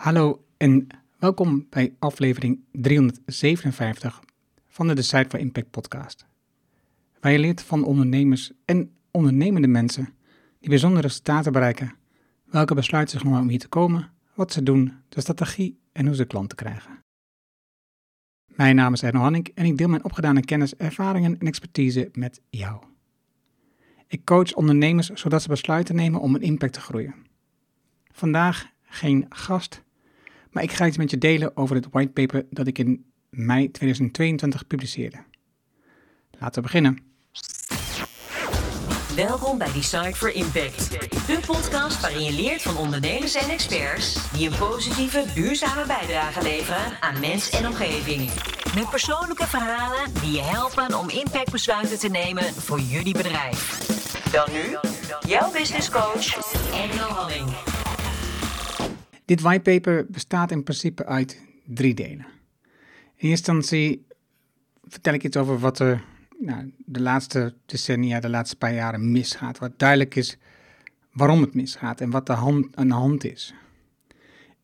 Hallo en welkom bij aflevering 357 van de Decide for Impact podcast. Waar je leert van ondernemers en ondernemende mensen die bijzondere resultaten bereiken, welke besluiten ze genomen om hier te komen, wat ze doen, de strategie en hoe ze klanten krijgen. Mijn naam is Erno Hanning en ik deel mijn opgedane kennis, ervaringen en expertise met jou. Ik coach ondernemers zodat ze besluiten nemen om een impact te groeien. Vandaag geen gast, maar ik ga iets met je delen over het whitepaper dat ik in mei 2022 publiceerde. Laten we beginnen. Welkom bij Decide for Impact, de podcast waarin je leert van ondernemers en experts die een positieve, duurzame bijdrage leveren aan mens en omgeving. Met persoonlijke verhalen die je helpen om impactbesluiten te nemen voor jullie bedrijf. Dan nu, jouw business coach, Engel Halling. Dit whitepaper bestaat in principe uit drie delen. In eerste instantie vertel ik iets over wat er nou, de laatste decennia, de laatste paar jaren misgaat. Wat duidelijk is waarom het misgaat en wat de hand aan de hand is.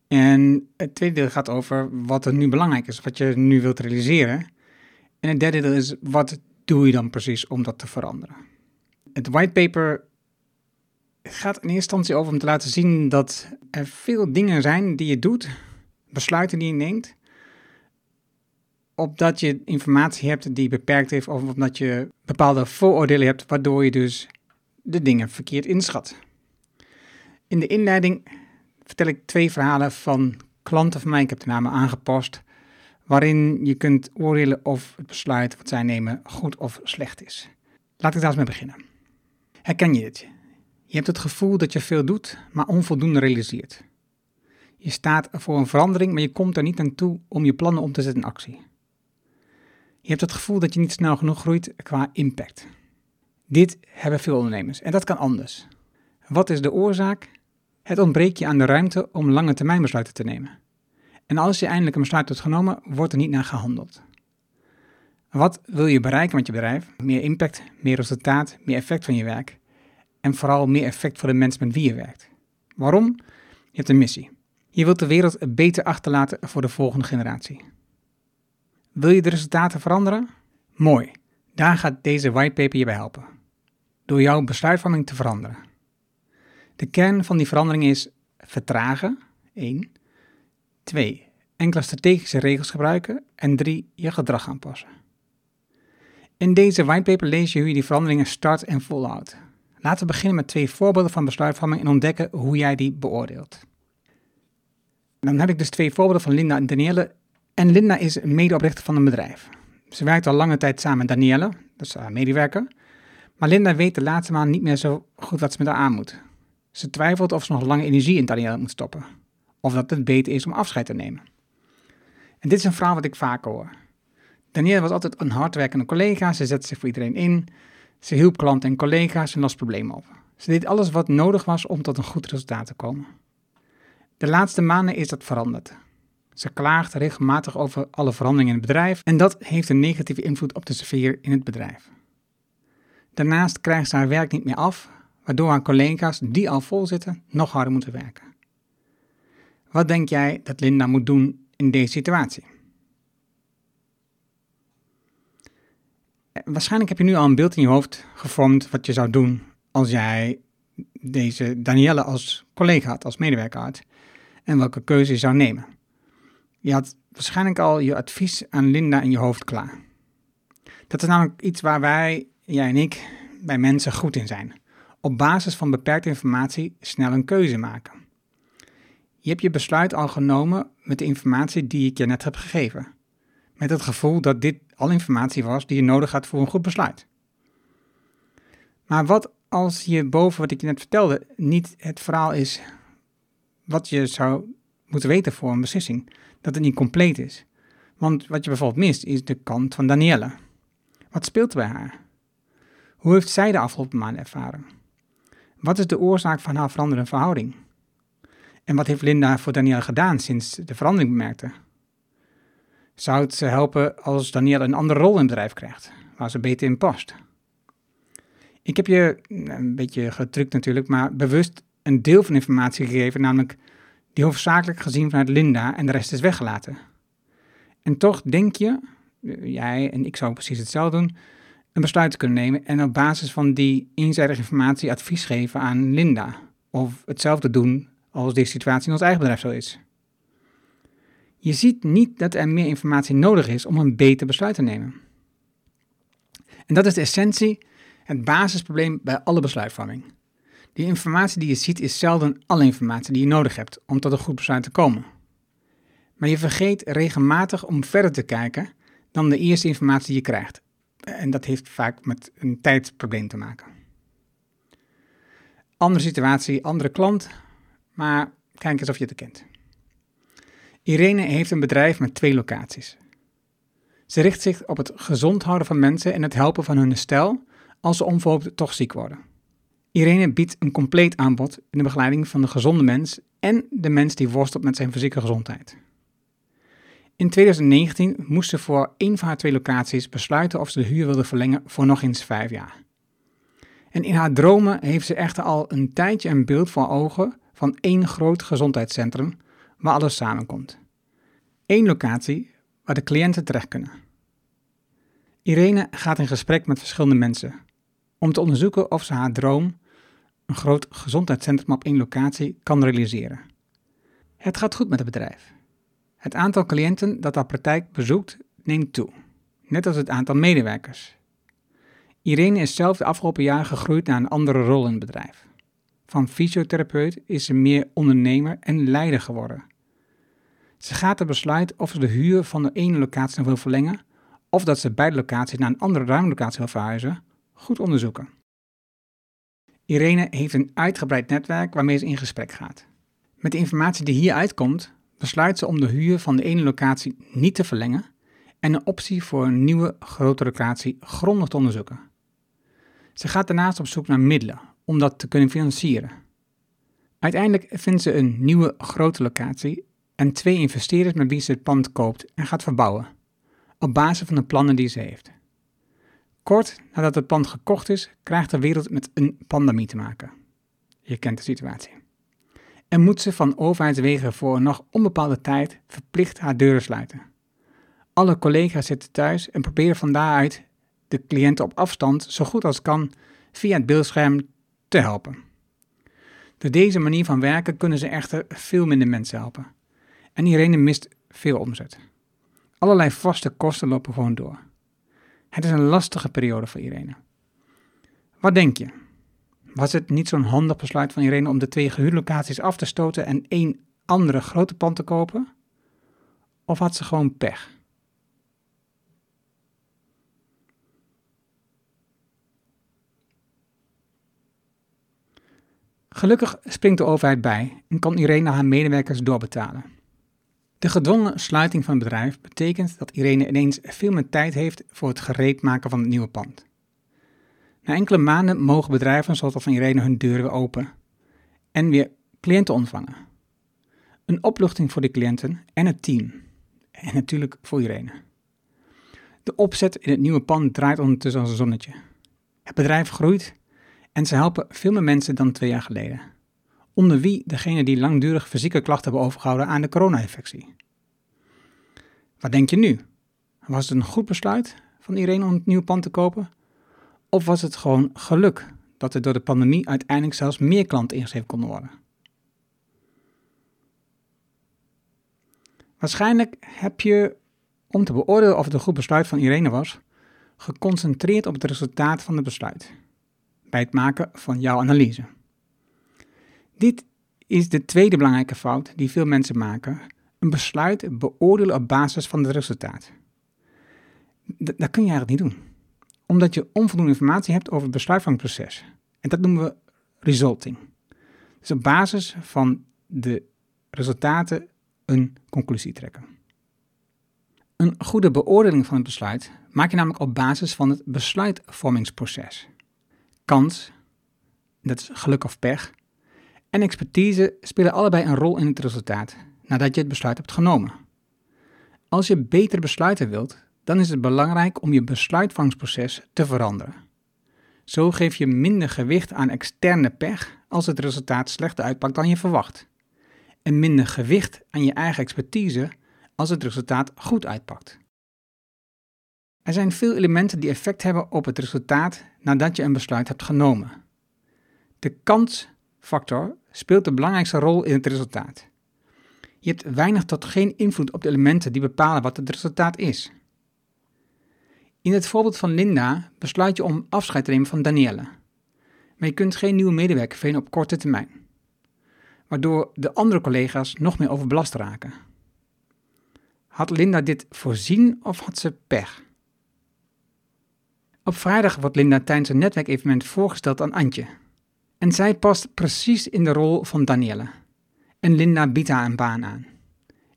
En het tweede deel gaat over wat er nu belangrijk is, wat je nu wilt realiseren. En het derde deel is wat doe je dan precies om dat te veranderen. Het whitepaper gaat in eerste instantie over om te laten zien dat er veel dingen zijn die je doet, besluiten die je neemt, opdat je informatie hebt die beperkt is of omdat je bepaalde vooroordelen hebt, waardoor je dus de dingen verkeerd inschat. In de inleiding vertel ik twee verhalen van klanten van mij, ik heb de namen aangepast, waarin je kunt oordelen of het besluit wat zij nemen goed of slecht is. Laat ik daar eens mee beginnen. Herken je dit? Je hebt het gevoel dat je veel doet, maar onvoldoende realiseert. Je staat voor een verandering, maar je komt er niet aan toe om je plannen om te zetten in actie. Je hebt het gevoel dat je niet snel genoeg groeit qua impact. Dit hebben veel ondernemers en dat kan anders. Wat is de oorzaak? Het ontbreekt je aan de ruimte om lange termijn besluiten te nemen. En als je eindelijk een besluit hebt genomen, wordt er niet naar gehandeld. Wat wil je bereiken met je bedrijf? Meer impact, meer resultaat, meer effect van je werk. En vooral meer effect voor de mensen met wie je werkt. Waarom? Je hebt een missie. Je wilt de wereld beter achterlaten voor de volgende generatie. Wil je de resultaten veranderen? Mooi. Daar gaat deze whitepaper je bij helpen. Door jouw besluitvorming te veranderen. De kern van die verandering is vertragen, 1. 2. Enkele strategische regels gebruiken. En 3. Je gedrag aanpassen. In deze whitepaper lees je hoe je die veranderingen start en volhoudt. Laten we beginnen met twee voorbeelden van besluitvorming en ontdekken hoe jij die beoordeelt. Dan heb ik dus twee voorbeelden van Linda en Danielle. En Linda is medeoprichter van een bedrijf. Ze werkt al lange tijd samen met Danielle, dat is haar medewerker. Maar Linda weet de laatste maand niet meer zo goed wat ze met haar aan moet. Ze twijfelt of ze nog lange energie in Danielle moet stoppen. Of dat het beter is om afscheid te nemen. En dit is een verhaal wat ik vaak hoor. Danielle was altijd een hardwerkende collega, ze zette zich voor iedereen in. Ze hielp klanten en collega's en lost problemen op. Ze deed alles wat nodig was om tot een goed resultaat te komen. De laatste maanden is dat veranderd. Ze klaagt regelmatig over alle veranderingen in het bedrijf en dat heeft een negatieve invloed op de sfeer in het bedrijf. Daarnaast krijgt ze haar werk niet meer af, waardoor haar collega's die al vol zitten nog harder moeten werken. Wat denk jij dat Linda moet doen in deze situatie? Waarschijnlijk heb je nu al een beeld in je hoofd gevormd wat je zou doen als jij deze Danielle als collega had, als medewerker had, en welke keuze je zou nemen. Je had waarschijnlijk al je advies aan Linda in je hoofd klaar. Dat is namelijk iets waar wij, jij en ik, bij mensen goed in zijn. Op basis van beperkte informatie snel een keuze maken. Je hebt je besluit al genomen met de informatie die ik je net heb gegeven. Met het gevoel dat dit al informatie was die je nodig had voor een goed besluit. Maar wat als je boven wat ik je net vertelde niet het verhaal is wat je zou moeten weten voor een beslissing, dat het niet compleet is? Want wat je bijvoorbeeld mist is de kant van Danielle. Wat speelt er bij haar? Hoe heeft zij de afgelopen maanden ervaren? Wat is de oorzaak van haar veranderende verhouding? En wat heeft Linda voor Danielle gedaan sinds de verandering bemerkte? Zou het helpen als Danielle een andere rol in het bedrijf krijgt, waar ze beter in past? Ik heb je een beetje gedrukt natuurlijk, maar bewust een deel van informatie gegeven, namelijk die hoofdzakelijk gezien vanuit Linda en de rest is weggelaten. En toch denk je, jij en ik zou precies hetzelfde doen, een besluit kunnen nemen en op basis van die eenzijdige informatie advies geven aan Linda. Of hetzelfde doen als deze situatie in ons eigen bedrijf zo is. Je ziet niet dat er meer informatie nodig is om een beter besluit te nemen. En dat is de essentie, het basisprobleem bij alle besluitvorming. Die informatie die je ziet is zelden alle informatie die je nodig hebt om tot een goed besluit te komen. Maar je vergeet regelmatig om verder te kijken dan de eerste informatie die je krijgt. En dat heeft vaak met een tijdprobleem te maken. Andere situatie, andere klant, maar kijk eens of je het kent. Irene heeft een bedrijf met twee locaties. Ze richt zich op het gezond houden van mensen en het helpen van hun herstel als ze onverhoopt toch ziek worden. Irene biedt een compleet aanbod in de begeleiding van de gezonde mens en de mens die worstelt met zijn fysieke gezondheid. In 2019 moest ze voor één van haar twee locaties besluiten of ze de huur wilde verlengen voor nog eens vijf jaar. En in haar dromen heeft ze echter al een tijdje een beeld voor ogen van één groot gezondheidscentrum waar alles samenkomt. Eén locatie waar de cliënten terecht kunnen. Irene gaat in gesprek met verschillende mensen om te onderzoeken of ze haar droom, een groot gezondheidscentrum op één locatie, kan realiseren. Het gaat goed met het bedrijf. Het aantal cliënten dat haar praktijk bezoekt neemt toe, net als het aantal medewerkers. Irene is zelf de afgelopen jaren gegroeid naar een andere rol in het bedrijf. Van fysiotherapeut is ze meer ondernemer en leider geworden. Ze gaat er besluit of ze de huur van de ene locatie nog wil verlengen of dat ze beide locaties naar een andere ruimlocatie wil verhuizen, goed onderzoeken. Irene heeft een uitgebreid netwerk waarmee ze in gesprek gaat. Met de informatie die hier uitkomt, besluit ze om de huur van de ene locatie niet te verlengen en een optie voor een nieuwe grote locatie grondig te onderzoeken. Ze gaat daarnaast op zoek naar middelen om dat te kunnen financieren. Uiteindelijk vindt ze een nieuwe grote locatie en twee investeerders met wie ze het pand koopt en gaat verbouwen, op basis van de plannen die ze heeft. Kort nadat het pand gekocht is, krijgt de wereld met een pandemie te maken. Je kent de situatie. En moet ze van overheidswegen voor een nog onbepaalde tijd verplicht haar deuren sluiten. Alle collega's zitten thuis en proberen van daaruit de cliënten op afstand zo goed als kan via het beeldscherm te helpen. Door deze manier van werken kunnen ze echter veel minder mensen helpen. En Irene mist veel omzet. Allerlei vaste kosten lopen gewoon door. Het is een lastige periode voor Irene. Wat denk je? Was het niet zo'n handig besluit van Irene om de twee gehuurlocaties af te stoten en één andere grote pand te kopen? Of had ze gewoon pech? Gelukkig springt de overheid bij en kan Irene haar medewerkers doorbetalen. De gedwongen sluiting van het bedrijf betekent dat Irene ineens veel meer tijd heeft voor het gereedmaken van het nieuwe pand. Na enkele maanden mogen bedrijven zoals dat van Irene hun deuren weer open en weer cliënten ontvangen. Een opluchting voor de cliënten en het team. En natuurlijk voor Irene. De opzet in het nieuwe pand draait ondertussen als een zonnetje. Het bedrijf groeit en ze helpen veel meer mensen dan twee jaar geleden. Onder wie degene die langdurig fysieke klachten hebben overgehouden aan de corona-infectie. Wat denk je nu? Was het een goed besluit van Irene om het nieuwe pand te kopen? Of was het gewoon geluk dat er door de pandemie uiteindelijk zelfs meer klanten ingeschreven konden worden? Waarschijnlijk heb je, om te beoordelen of het een goed besluit van Irene was, geconcentreerd op het resultaat van het besluit bij het maken van jouw analyse. Dit is de tweede belangrijke fout die veel mensen maken: een besluit beoordelen op basis van het resultaat. dat kun je eigenlijk niet doen omdat je onvoldoende informatie hebt over het besluitvormingsproces. En dat noemen we resulting. Dus op basis van de resultaten een conclusie trekken. Een goede beoordeling van het besluit maak je namelijk op basis van het besluitvormingsproces. Kans, dat is geluk of pech, en expertise spelen allebei een rol in het resultaat nadat je het besluit hebt genomen. Als je betere besluiten wilt, dan is het belangrijk om je besluitvormingsproces te veranderen. Zo geef je minder gewicht aan externe pech als het resultaat slechter uitpakt dan je verwacht. en minder gewicht aan je eigen expertise als het resultaat goed uitpakt. Er zijn veel elementen die effect hebben op het resultaat nadat je een besluit hebt genomen. De kansfactor speelt de belangrijkste rol in het resultaat. Je hebt weinig tot geen invloed op de elementen die bepalen wat het resultaat is. In het voorbeeld van Linda besluit je om afscheid te nemen van Danielle. Maar je kunt geen nieuwe medewerker vinden op korte termijn, waardoor de andere collega's nog meer overbelast raken. Had Linda dit voorzien of had ze pech? Op vrijdag wordt Linda tijdens een netwerkevenement voorgesteld aan Antje. En zij past precies in de rol van Danielle. En Linda biedt haar een baan aan.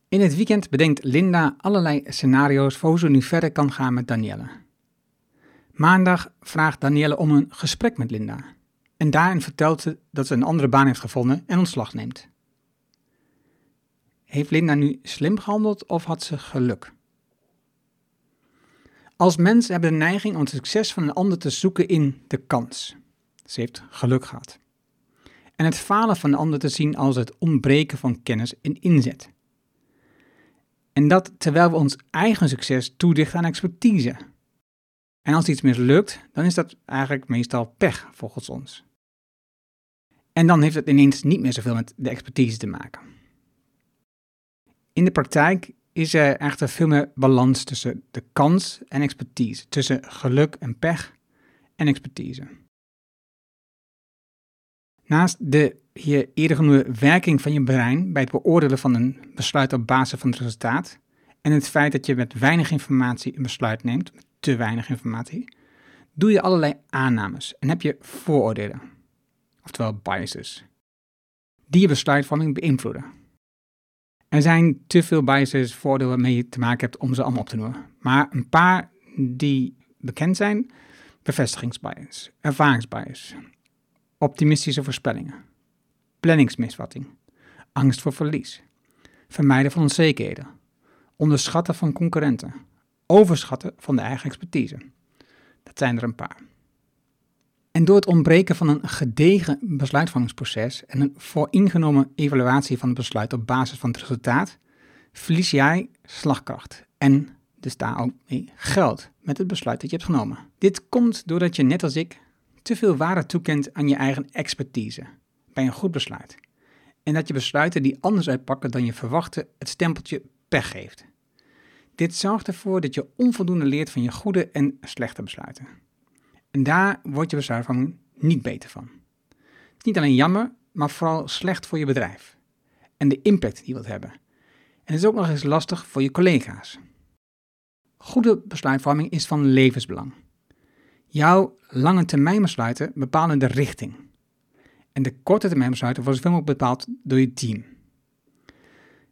In het weekend bedenkt Linda allerlei scenario's voor hoe ze nu verder kan gaan met Danielle. Maandag vraagt Danielle om een gesprek met Linda. En daarin vertelt ze dat ze een andere baan heeft gevonden en ontslag neemt. Heeft Linda nu slim gehandeld of had ze geluk? Als mens hebben de neiging om het succes van een ander te zoeken in de kans. Ze heeft geluk gehad. En het falen van de ander te zien als het ontbreken van kennis en inzet. En dat terwijl we ons eigen succes toedichten aan expertise. En als iets mislukt, dan is dat eigenlijk meestal pech volgens ons. En dan heeft het ineens niet meer zoveel met de expertise te maken. In de praktijk is er echter veel meer balans tussen de kans en expertise, tussen geluk en pech en expertise. Naast de hier eerder genoemde werking van je brein bij het beoordelen van een besluit op basis van het resultaat en het feit dat je met weinig informatie een besluit neemt, te weinig informatie, doe je allerlei aannames en heb je vooroordelen, oftewel biases, die je besluitvorming beïnvloeden. Er zijn te veel biases, voordelen waarmee je te maken hebt om ze allemaal op te noemen. Maar een paar die bekend zijn, bevestigingsbias, ervaringsbias, optimistische voorspellingen, planningsmisvatting, angst voor verlies, vermijden van onzekerheden, onderschatten van concurrenten, overschatten van de eigen expertise. Dat zijn er een paar. En door het ontbreken van een gedegen besluitvormingsproces en een vooringenomen evaluatie van het besluit op basis van het resultaat, verlies jij slagkracht en dus daar ook mee geld met het besluit dat je hebt genomen. Dit komt doordat je, net als ik, te veel waarde toekent aan je eigen expertise bij een goed besluit. En dat je besluiten die anders uitpakken dan je verwachtte het stempeltje pech geeft. Dit zorgt ervoor dat je onvoldoende leert van je goede en slechte besluiten. En daar wordt je besluitvorming niet beter van. Het is niet alleen jammer, maar vooral slecht voor je bedrijf. En de impact die je wilt hebben. En het is ook nog eens lastig voor je collega's. Goede besluitvorming is van levensbelang. Jouw lange termijn besluiten bepalen de richting. En de korte termijn besluiten worden zoveel mogelijk bepaald door je team.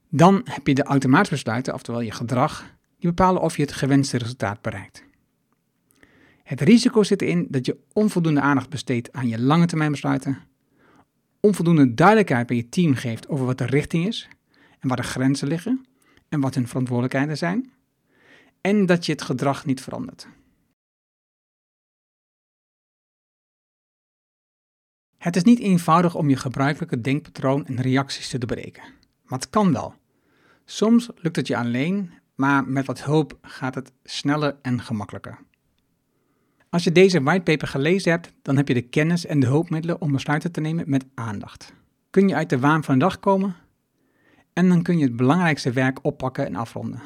Dan heb je de automatische besluiten, oftewel je gedrag, die bepalen of je het gewenste resultaat bereikt. Het risico zit erin dat je onvoldoende aandacht besteedt aan je lange termijn besluiten, onvoldoende duidelijkheid bij je team geeft over wat de richting is en waar de grenzen liggen en wat hun verantwoordelijkheden zijn, en dat je het gedrag niet verandert. Het is niet eenvoudig om je gebruikelijke denkpatroon en reacties te doorbreken, maar het kan wel. Soms lukt het je alleen, maar met wat hulp gaat het sneller en gemakkelijker. Als je deze whitepaper gelezen hebt, dan heb je de kennis en de hulpmiddelen om besluiten te nemen met aandacht. Kun je uit de waan van de dag komen en dan kun je het belangrijkste werk oppakken en afronden.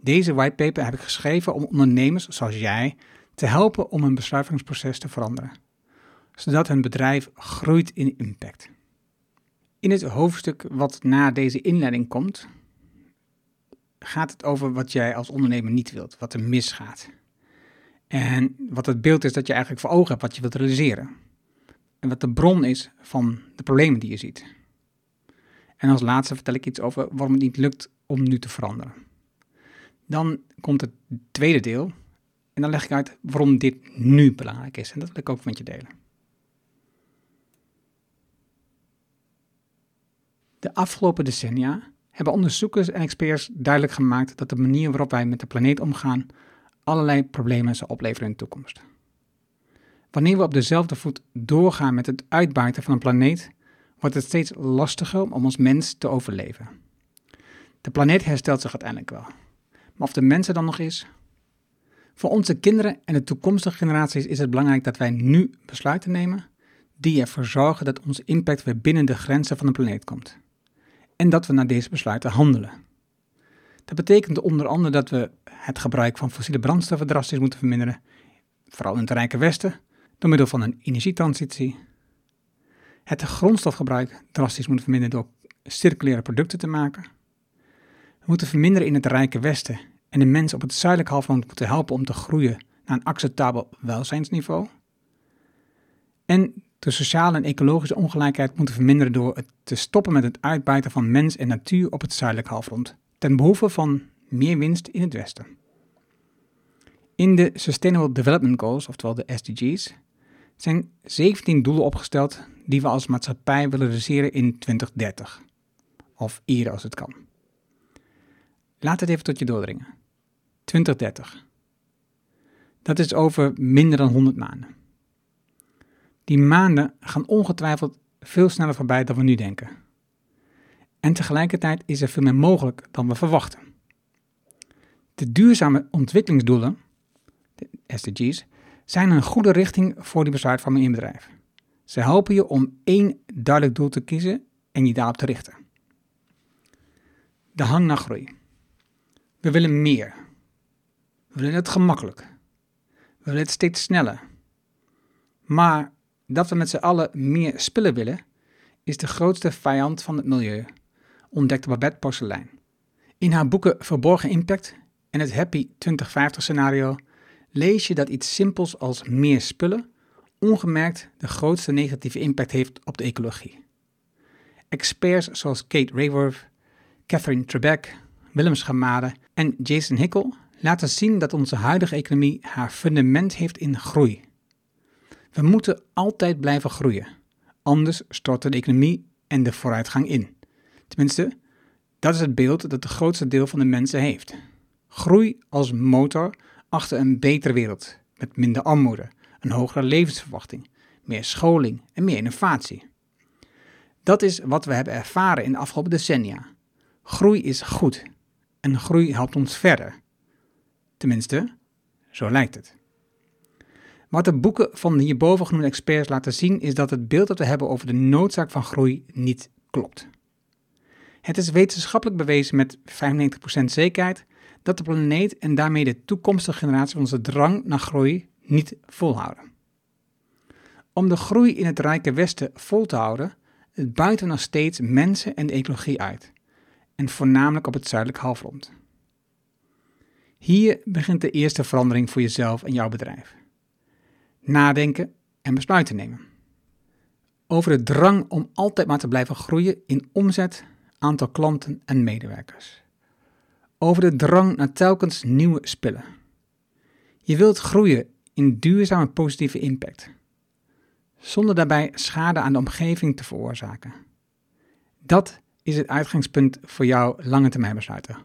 Deze whitepaper heb ik geschreven om ondernemers zoals jij te helpen om hun besluitingsproces te veranderen, zodat hun bedrijf groeit in impact. In het hoofdstuk wat na deze inleiding komt, gaat het over wat jij als ondernemer niet wilt, wat er misgaat. En wat het beeld is dat je eigenlijk voor ogen hebt wat je wilt realiseren. En wat de bron is van de problemen die je ziet. En als laatste vertel ik iets over waarom het niet lukt om nu te veranderen. Dan komt het tweede deel. En dan leg ik uit waarom dit nu belangrijk is. En dat wil ik ook met je delen. De afgelopen decennia hebben onderzoekers en experts duidelijk gemaakt dat de manier waarop wij met de planeet omgaan allerlei problemen zal opleveren in de toekomst. Wanneer we op dezelfde voet doorgaan met het uitbuiten van een planeet, wordt het steeds lastiger om als mens te overleven. De planeet herstelt zich uiteindelijk wel. Maar of de mensen dan nog is? Voor onze kinderen en de toekomstige generaties is het belangrijk dat wij nu besluiten nemen die ervoor zorgen dat onze impact weer binnen de grenzen van de planeet komt. En dat we naar deze besluiten handelen. Dat betekent onder andere dat we het gebruik van fossiele brandstoffen drastisch moeten verminderen, vooral in het rijke Westen, door middel van een energietransitie. Het grondstofgebruik drastisch moeten verminderen door circulaire producten te maken. We moeten verminderen in het rijke Westen en de mensen op het zuidelijk halfrond moeten helpen om te groeien naar een acceptabel welzijnsniveau. En de sociale en ecologische ongelijkheid moeten verminderen door het te stoppen met het uitbuiten van mens en natuur op het zuidelijk halfrond, ten behoeve van meer winst in het westen. In de Sustainable Development Goals, oftewel de SDG's, zijn 17 doelen opgesteld die we als maatschappij willen realiseren in 2030. Of eerder als het kan. Laat het even tot je doordringen. 2030. Dat is over minder dan 100 maanden. Die maanden gaan ongetwijfeld veel sneller voorbij dan we nu denken. En tegelijkertijd is er veel meer mogelijk dan we verwachten. De duurzame ontwikkelingsdoelen, de SDG's, zijn een goede richting voor die besluitvorming in bedrijf. Ze helpen je om één duidelijk doel te kiezen en je daarop te richten. De hang naar groei. We willen meer. We willen het gemakkelijk. We willen het steeds sneller. Maar dat we met z'n allen meer spullen willen, is de grootste vijand van het milieu, ontdekte Babette Porcelein. In haar boeken Verborgen Impact en het Happy 2050 scenario lees je dat iets simpels als meer spullen ongemerkt de grootste negatieve impact heeft op de ecologie. Experts zoals Kate Raworth, Catherine Trebek, Willem Schamade en Jason Hickel laten zien dat onze huidige economie haar fundament heeft in groei. We moeten altijd blijven groeien, anders storten de economie en de vooruitgang in. Tenminste, dat is het beeld dat het grootste deel van de mensen heeft. Groei als motor achter een betere wereld, met minder armoede, een hogere levensverwachting, meer scholing en meer innovatie. Dat is wat we hebben ervaren in de afgelopen decennia. Groei is goed en groei helpt ons verder. Tenminste, zo lijkt het. Wat de boeken van de hierboven genoemde experts laten zien is dat het beeld dat we hebben over de noodzaak van groei niet klopt. Het is wetenschappelijk bewezen met 95% zekerheid dat de planeet en daarmee de toekomstige generatie onze drang naar groei niet volhouden. Om de groei in het rijke Westen vol te houden, buiten we nog steeds mensen en de ecologie uit, en voornamelijk op het zuidelijk halfrond. Hier begint de eerste verandering voor jezelf en jouw bedrijf. Nadenken en besluiten nemen. Over de drang om altijd maar te blijven groeien in omzet, aantal klanten en medewerkers. Over de drang naar telkens nieuwe spullen. Je wilt groeien in duurzame positieve impact, zonder daarbij schade aan de omgeving te veroorzaken. Dat is het uitgangspunt voor jouw lange termijn besluiten.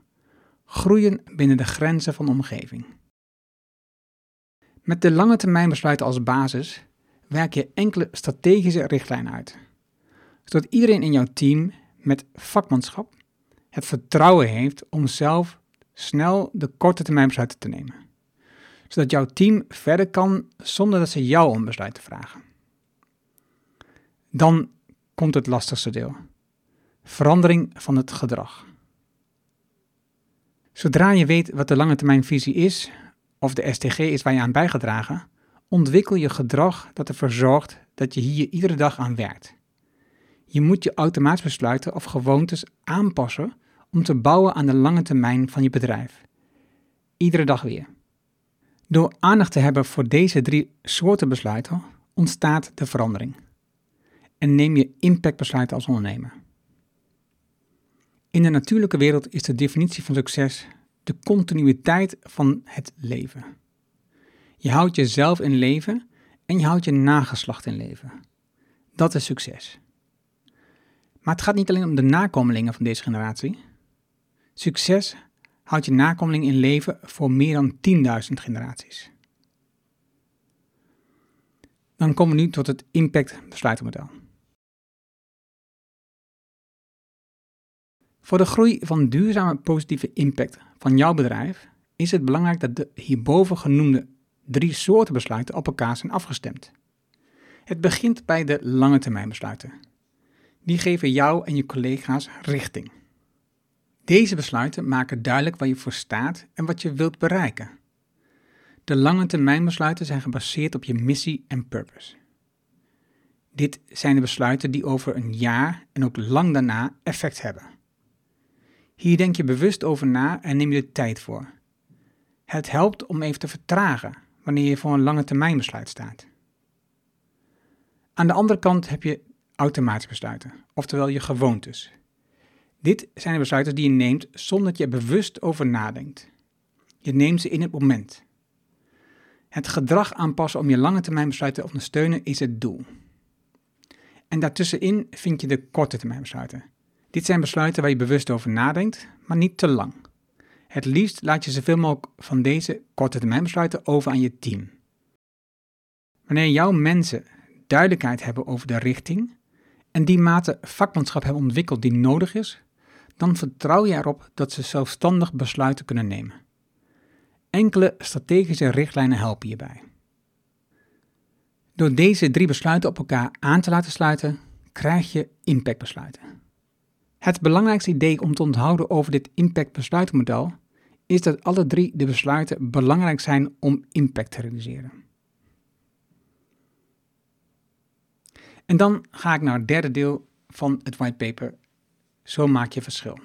Groeien binnen de grenzen van de omgeving. Met de lange termijn besluiten als basis werk je enkele strategische richtlijnen uit, zodat iedereen in jouw team met vakmanschap het vertrouwen heeft om zelf snel de korte termijn besluiten te nemen, zodat jouw team verder kan zonder dat ze jou om besluiten vragen. Dan komt het lastigste deel: verandering van het gedrag. Zodra je weet wat de lange termijn visie is, of de STG is waar je aan bijgedragen, ontwikkel je gedrag dat ervoor zorgt dat je hier iedere dag aan werkt. Je moet je automatisch besluiten of gewoontes aanpassen om te bouwen aan de lange termijn van je bedrijf. Iedere dag weer. Door aandacht te hebben voor deze drie soorten besluiten ontstaat de verandering. En neem je impactbesluiten als ondernemer. In de natuurlijke wereld is de definitie van succes de continuïteit van het leven. Je houdt jezelf in leven en je houdt je nageslacht in leven. Dat is succes. Maar het gaat niet alleen om de nakomelingen van deze generatie. Succes houdt je nakomelingen in leven voor meer dan 10.000 generaties. Dan komen we nu tot het impact besluitenmodel. Voor de groei van duurzame positieve impact van jouw bedrijf is het belangrijk dat de hierboven genoemde drie soorten besluiten op elkaar zijn afgestemd. Het begint bij de lange termijn besluiten. Die geven jou en je collega's richting. Deze besluiten maken duidelijk waar je voor staat en wat je wilt bereiken. De lange termijn besluiten zijn gebaseerd op je missie en purpose. Dit zijn de besluiten die over een jaar en ook lang daarna effect hebben. Hier denk je bewust over na en neem je de tijd voor. Het helpt om even te vertragen wanneer je voor een lange termijn besluit staat. Aan de andere kant heb je automatische besluiten, oftewel je gewoontes. Dit zijn de besluiten die je neemt zonder dat je er bewust over nadenkt. Je neemt ze in het moment. Het gedrag aanpassen om je lange termijn besluiten te ondersteunen is het doel. En daartussenin vind je de korte termijn besluiten. Dit zijn besluiten waar je bewust over nadenkt, maar niet te lang. Het liefst laat je zoveel mogelijk van deze korte termijn besluiten over aan je team. Wanneer jouw mensen duidelijkheid hebben over de richting en die mate vakmanschap hebben ontwikkeld die nodig is, dan vertrouw je erop dat ze zelfstandig besluiten kunnen nemen. Enkele strategische richtlijnen helpen hierbij. Door deze drie besluiten op elkaar aan te laten sluiten, krijg je impactbesluiten. Het belangrijkste idee om te onthouden over dit impactbesluitenmodel is dat alle drie de besluiten belangrijk zijn om impact te realiseren. En dan ga ik naar het derde deel van het whitepaper. Zo maak je verschil.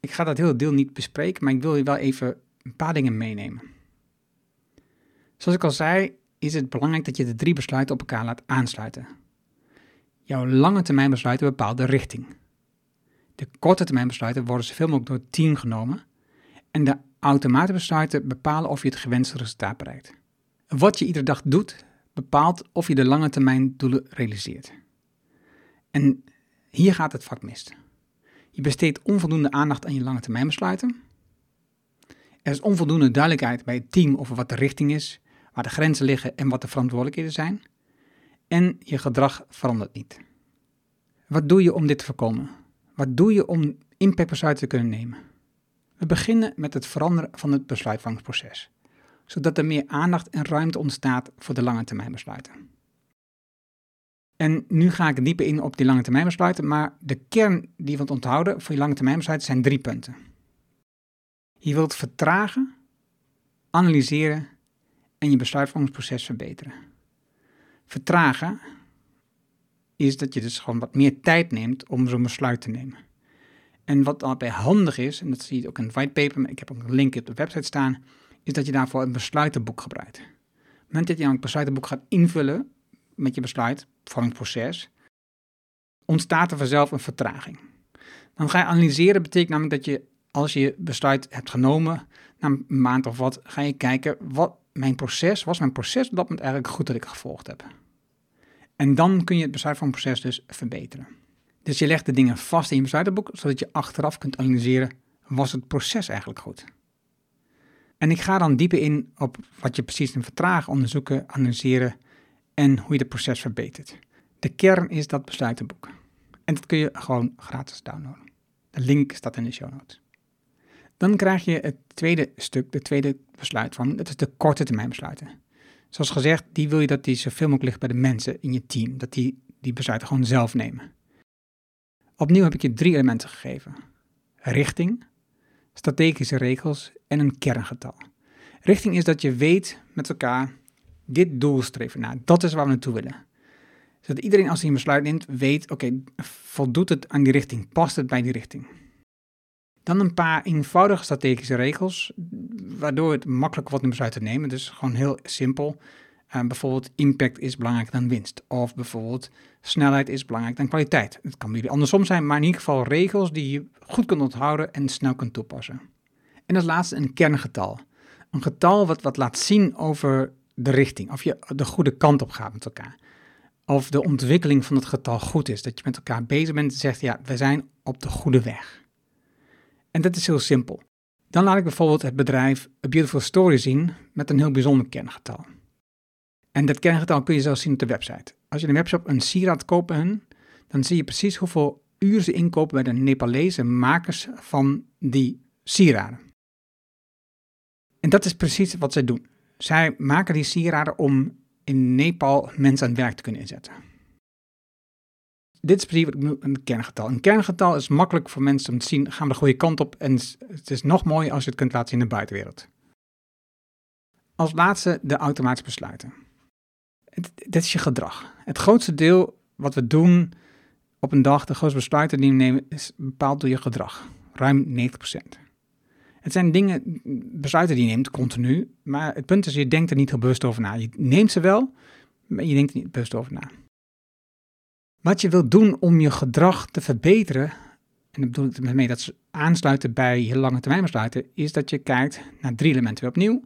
Ik ga dat hele deel niet bespreken, maar ik wil je wel even een paar dingen meenemen. Zoals ik al zei, is het belangrijk dat je de drie besluiten op elkaar laat aansluiten. Jouw lange termijn besluiten bepaalt de richting. De korte termijn besluiten worden zoveel mogelijk door het team genomen. En de automatische besluiten bepalen of je het gewenste resultaat bereikt. Wat je iedere dag doet, bepaalt of je de lange termijn doelen realiseert. En hier gaat het vak mis. Je besteedt onvoldoende aandacht aan je lange termijn besluiten. Er is onvoldoende duidelijkheid bij het team over wat de richting is, waar de grenzen liggen en wat de verantwoordelijkheden zijn. En je gedrag verandert niet. Wat doe je om dit te voorkomen? Wat doe je om impactbesluiten te kunnen nemen? We beginnen met het veranderen van het besluitvormingsproces, zodat er meer aandacht en ruimte ontstaat voor de lange termijn besluiten. En nu ga ik dieper in op die lange termijn besluiten, maar de kern die je wilt onthouden voor je lange termijn besluiten zijn drie punten. Je wilt vertragen, analyseren en je besluitvormingsproces verbeteren. Vertragen is dat je dus gewoon wat meer tijd neemt om zo'n besluit te nemen. En wat daarbij handig is, en dat zie je ook in het whitepaper, maar ik heb ook een link op de website staan, is dat je daarvoor een besluitenboek gebruikt. Op het moment dat je een besluitenboek gaat invullen met je besluitvormingsproces, ontstaat er vanzelf een vertraging. Dan ga je analyseren, betekent namelijk dat je als je besluit hebt genomen, na een maand of wat, ga je kijken, wat mijn proces, was mijn proces op dat moment eigenlijk goed dat ik gevolgd heb. En dan kun je het besluitvormingsproces dus verbeteren. Dus je legt de dingen vast in je besluitenboek, zodat je achteraf kunt analyseren, was het proces eigenlijk goed? En ik ga dan dieper in op wat je precies in vertragen onderzoeken, analyseren en hoe je het proces verbetert. De kern is dat besluitenboek. En dat kun je gewoon gratis downloaden. De link staat in de show notes. Dan krijg je het tweede stuk, de tweede besluitvorming, dat is de korte termijn besluiten. Zoals gezegd, die wil je dat die zoveel mogelijk ligt bij de mensen in je team, dat die die besluiten gewoon zelf nemen. Opnieuw heb ik je drie elementen gegeven. Richting, strategische regels en een kerngetal. Richting is dat je weet met elkaar, dit doel streven naar, dat is waar we naartoe willen. Zodat iedereen als hij een besluit neemt, weet, oké, voldoet het aan die richting, past het bij die richting. Dan een paar eenvoudige strategische regels, waardoor het makkelijk wordt om besluiten te nemen. Dus gewoon heel simpel. Uh, bijvoorbeeld impact is belangrijker dan winst. Of bijvoorbeeld snelheid is belangrijker dan kwaliteit. Het kan jullie andersom zijn, maar in ieder geval regels die je goed kunt onthouden en snel kunt toepassen. En als laatste een kerngetal. Een getal wat, wat laat zien over de richting, of je de goede kant op gaat met elkaar. Of de ontwikkeling van het getal goed is. Dat je met elkaar bezig bent en zegt, ja, we zijn op de goede weg. En dat is heel simpel. Dan laat ik bijvoorbeeld het bedrijf A Beautiful Story zien met een heel bijzonder kerngetal. En dat kerngetal kun je zelfs zien op de website. Als je in de webshop een sieraad koopt dan zie je precies hoeveel uren ze inkopen bij de Nepalese makers van die sieraden. En dat is precies wat zij doen. Zij maken die sieraden om in Nepal mensen aan het werk te kunnen inzetten. Dit is precies een kerngetal. Een kerngetal is makkelijk voor mensen om te zien, gaan we de goede kant op en het is nog mooier als je het kunt laten zien in de buitenwereld. Als laatste de automatische besluiten. Dit is je gedrag. Het grootste deel wat we doen op een dag, de grootste besluiten die we nemen, is bepaald door je gedrag. Ruim 90%. Het zijn dingen, besluiten die je neemt continu, maar het punt is, je denkt er niet heel bewust over na. Je neemt ze wel, maar je denkt er niet bewust over na. Wat je wilt doen om je gedrag te verbeteren, en dat bedoel ik mee dat ze aansluiten bij je lange termijn besluiten, is dat je kijkt naar drie elementen weer opnieuw.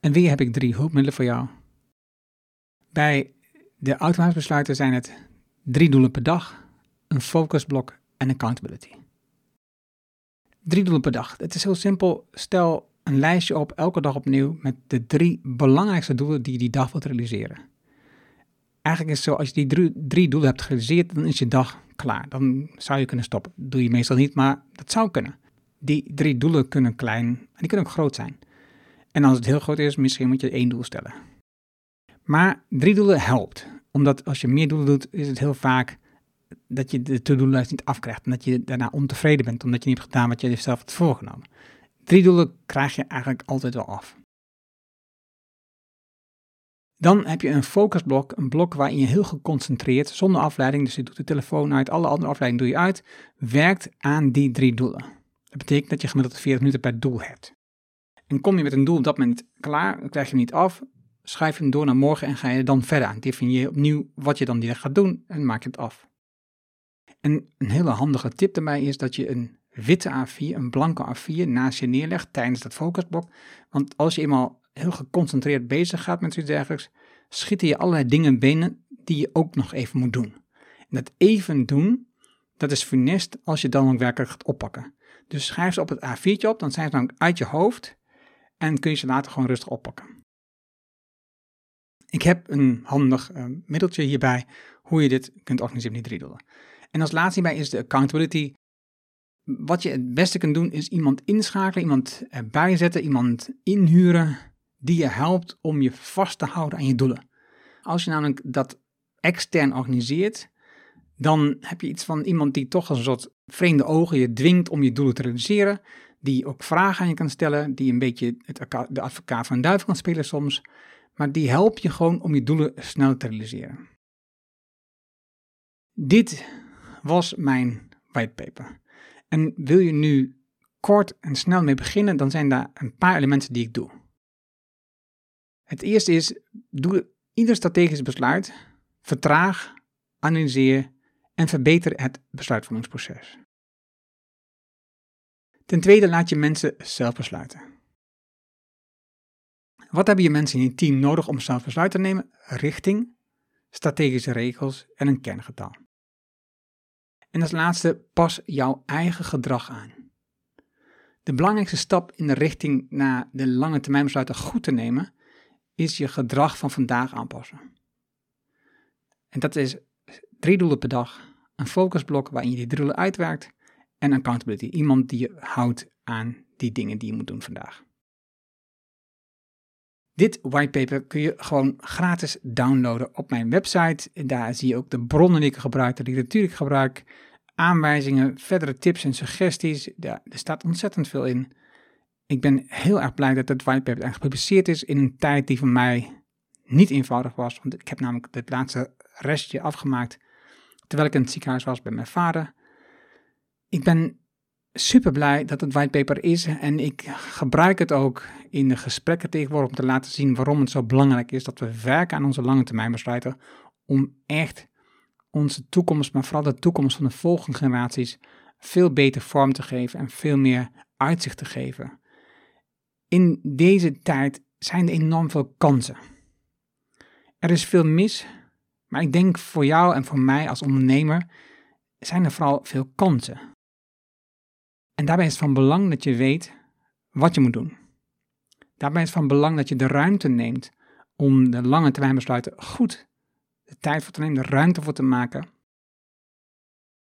En weer heb ik drie hulpmiddelen voor jou. Bij de automatische besluiten zijn het drie doelen per dag, een focusblok en accountability. Drie doelen per dag. Het is heel simpel. Stel een lijstje op, elke dag opnieuw, met de drie belangrijkste doelen die je die dag wilt realiseren. Eigenlijk is het zo, als je die drie, drie doelen hebt gerealiseerd, dan is je dag klaar. Dan zou je kunnen stoppen. Dat doe je meestal niet, maar dat zou kunnen. Die drie doelen kunnen klein en die kunnen ook groot zijn. En als het heel groot is, misschien moet je één doel stellen. Maar drie doelen helpt. Omdat als je meer doelen doet, is het heel vaak dat je de to-do-lijst niet afkrijgt. En dat je daarna ontevreden bent, omdat je niet hebt gedaan wat je jezelf hebt voorgenomen. Drie doelen krijg je eigenlijk altijd wel af. Dan heb je een focusblok, een blok waarin je heel geconcentreerd, zonder afleiding, dus je doet de telefoon uit, alle andere afleidingen doe je uit, werkt aan die drie doelen. Dat betekent dat je gemiddeld 40 minuten per doel hebt. En kom je met een doel op dat moment klaar, dan krijg je hem niet af, schrijf hem door naar morgen en ga je dan verder aan. Definieer opnieuw wat je dan dag gaat doen en maak het af. En een hele handige tip daarbij is dat je een witte A4, een blanke A4 naast je neerlegt tijdens dat focusblok. Want als je eenmaal heel geconcentreerd bezig gaat met iets dergelijks, schieten je allerlei dingen binnen die je ook nog even moet doen. En dat even doen, dat is funest als je dan ook werkelijk gaat oppakken. Dus schrijf ze op het A4'tje op, dan zijn ze dan uit je hoofd en kun je ze later gewoon rustig oppakken. Ik heb een handig uh, middeltje hierbij hoe je dit kunt organiseren met die drie doelen. En als laatste hierbij is de accountability. Wat je het beste kunt doen is iemand inschakelen, iemand erbij zetten, iemand inhuren die je helpt om je vast te houden aan je doelen. Als je namelijk dat extern organiseert, dan heb je iets van iemand die toch als een soort vreemde ogen je dwingt om je doelen te realiseren, die ook vragen aan je kan stellen, die een beetje het, de advocaat van een duivel kan spelen soms, maar die helpt je gewoon om je doelen snel te realiseren. Dit was mijn whitepaper. En wil je nu kort en snel mee beginnen, dan zijn daar een paar elementen die ik doe. Het eerste is, doe ieder strategisch besluit, vertraag, analyseer en verbeter het besluitvormingsproces. Ten tweede, laat je mensen zelf besluiten. Wat hebben je mensen in je team nodig om zelf besluit te nemen? Richting, strategische regels en een kerngetal. En als laatste, pas jouw eigen gedrag aan. De belangrijkste stap in de richting naar de lange termijn besluiten goed te nemen, is je gedrag van vandaag aanpassen. En dat is drie doelen per dag, een focusblok waarin je die doelen uitwerkt en accountability, iemand die je houdt aan die dingen die je moet doen vandaag. Dit whitepaper kun je gewoon gratis downloaden op mijn website. Daar zie je ook de bronnen die ik gebruik, de literatuur die ik gebruik, aanwijzingen, verdere tips en suggesties. Ja, er staat ontzettend veel in. Ik ben heel erg blij dat het whitepaper gepubliceerd is in een tijd die voor mij niet eenvoudig was. Want ik heb namelijk het laatste restje afgemaakt terwijl ik in het ziekenhuis was bij mijn vader. Ik ben super blij dat het whitepaper is en ik gebruik het ook in de gesprekken tegenwoordig om te laten zien waarom het zo belangrijk is dat we werken aan onze lange termijn besluiten om echt onze toekomst, maar vooral de toekomst van de volgende generaties veel beter vorm te geven en veel meer uitzicht te geven. In deze tijd zijn er enorm veel kansen. Er is veel mis, maar ik denk voor jou en voor mij als ondernemer zijn er vooral veel kansen. En daarbij is het van belang dat je weet wat je moet doen. Daarbij is het van belang dat je de ruimte neemt om de lange termijn besluiten goed de tijd voor te nemen, de ruimte voor te maken.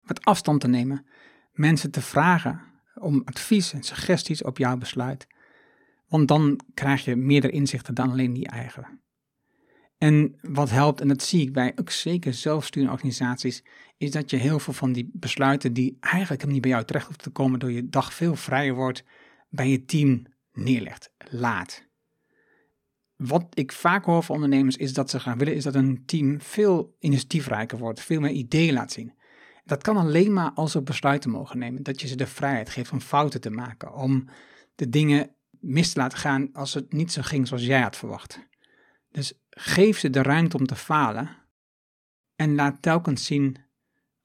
met afstand te nemen, mensen te vragen om advies en suggesties op jouw besluit. Want dan krijg je meerdere inzichten dan alleen die eigen. En wat helpt, en dat zie ik bij ook zeker zelfsturende organisaties, is dat je heel veel van die besluiten die eigenlijk niet bij jou terecht hoeven te komen door je dag veel vrijer wordt, bij je team neerlegt. Laat. Wat ik vaak hoor van ondernemers is dat ze gaan willen, is dat een team veel initiatiefrijker wordt, veel meer ideeën laat zien. Dat kan alleen maar als ze besluiten mogen nemen, dat je ze de vrijheid geeft om fouten te maken, om de dingen mis te laten gaan als het niet zo ging zoals jij had verwacht. Dus geef ze de ruimte om te falen en laat telkens zien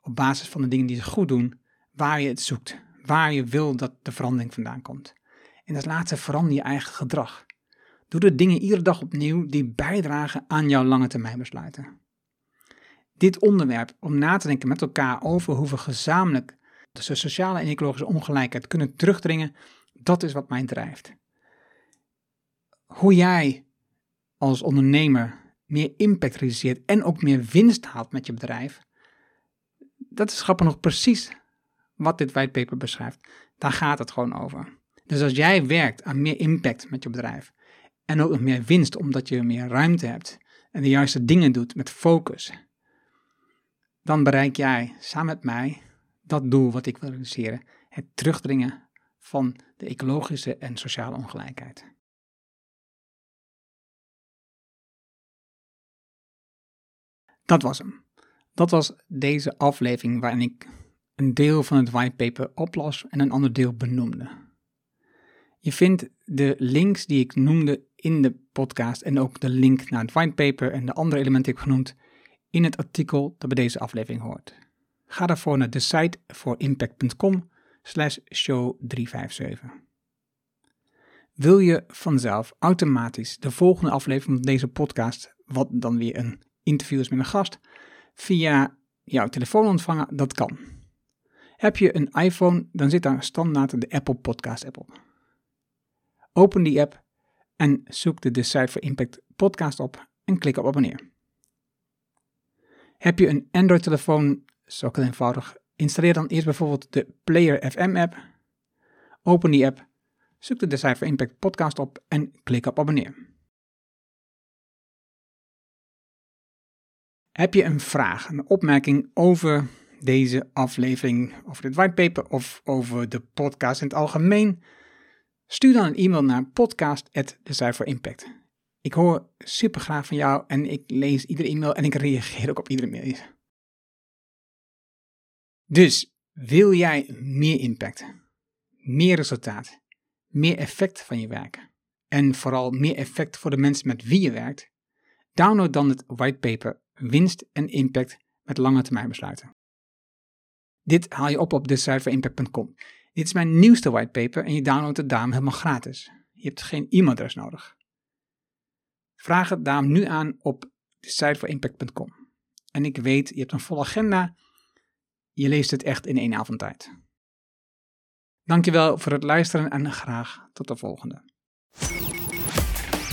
op basis van de dingen die ze goed doen, waar je het zoekt, waar je wil dat de verandering vandaan komt. En als laatste verander je eigen gedrag. Doe de dingen iedere dag opnieuw die bijdragen aan jouw lange termijn besluiten. Dit onderwerp om na te denken met elkaar over hoe we gezamenlijk de sociale en ecologische ongelijkheid kunnen terugdringen, dat is wat mij drijft. Hoe jij als ondernemer meer impact realiseert en ook meer winst haalt met je bedrijf, dat is grappig nog precies wat dit whitepaper beschrijft. Daar gaat het gewoon over. Dus als jij werkt aan meer impact met je bedrijf en ook nog meer winst omdat je meer ruimte hebt en de juiste dingen doet met focus, dan bereik jij samen met mij dat doel wat ik wil realiseren: het terugdringen van de ecologische en sociale ongelijkheid. Dat was hem. Dat was deze aflevering waarin ik een deel van het whitepaper oplas en een ander deel benoemde. Je vindt de links die ik noemde in de podcast en ook de link naar het whitepaper en de andere elementen die ik genoemd in het artikel dat bij deze aflevering hoort. Ga daarvoor naar de site voor impact.com slash show 357. Wil je vanzelf automatisch de volgende aflevering van deze podcast, wat dan weer een interview is met een gast, via jouw telefoon ontvangen? Dat kan. Heb je een iPhone, dan zit daar standaard de Apple Podcast app op. Open die app en zoek de Decide for Impact podcast op en klik op abonneer. Heb je een Android-telefoon, zo eenvoudig, installeer dan eerst bijvoorbeeld de Player FM app. Open die app, zoek de Decide for Impact podcast op en klik op abonneer. Heb je een vraag, een opmerking over deze aflevering, over dit whitepaper of over de podcast in het algemeen? Stuur dan een e-mail naar podcast@decipher.impact. Ik hoor super graag van jou en ik lees iedere e-mail en ik reageer ook op iedere mail. Dus wil jij meer impact, meer resultaat, meer effect van je werk en vooral meer effect voor de mensen met wie je werkt? Download dan het whitepaper Winst en Impact met lange termijn besluiten. Dit haal je op op decideforimpact.com. Dit is mijn nieuwste whitepaper en je downloadt het daarom helemaal gratis. Je hebt geen e-mailadres nodig. Vraag het daarom nu aan op decideforimpact.com. En ik weet, je hebt een volle agenda. Je leest het echt in één avond tijd. Dankjewel voor het luisteren en graag tot de volgende.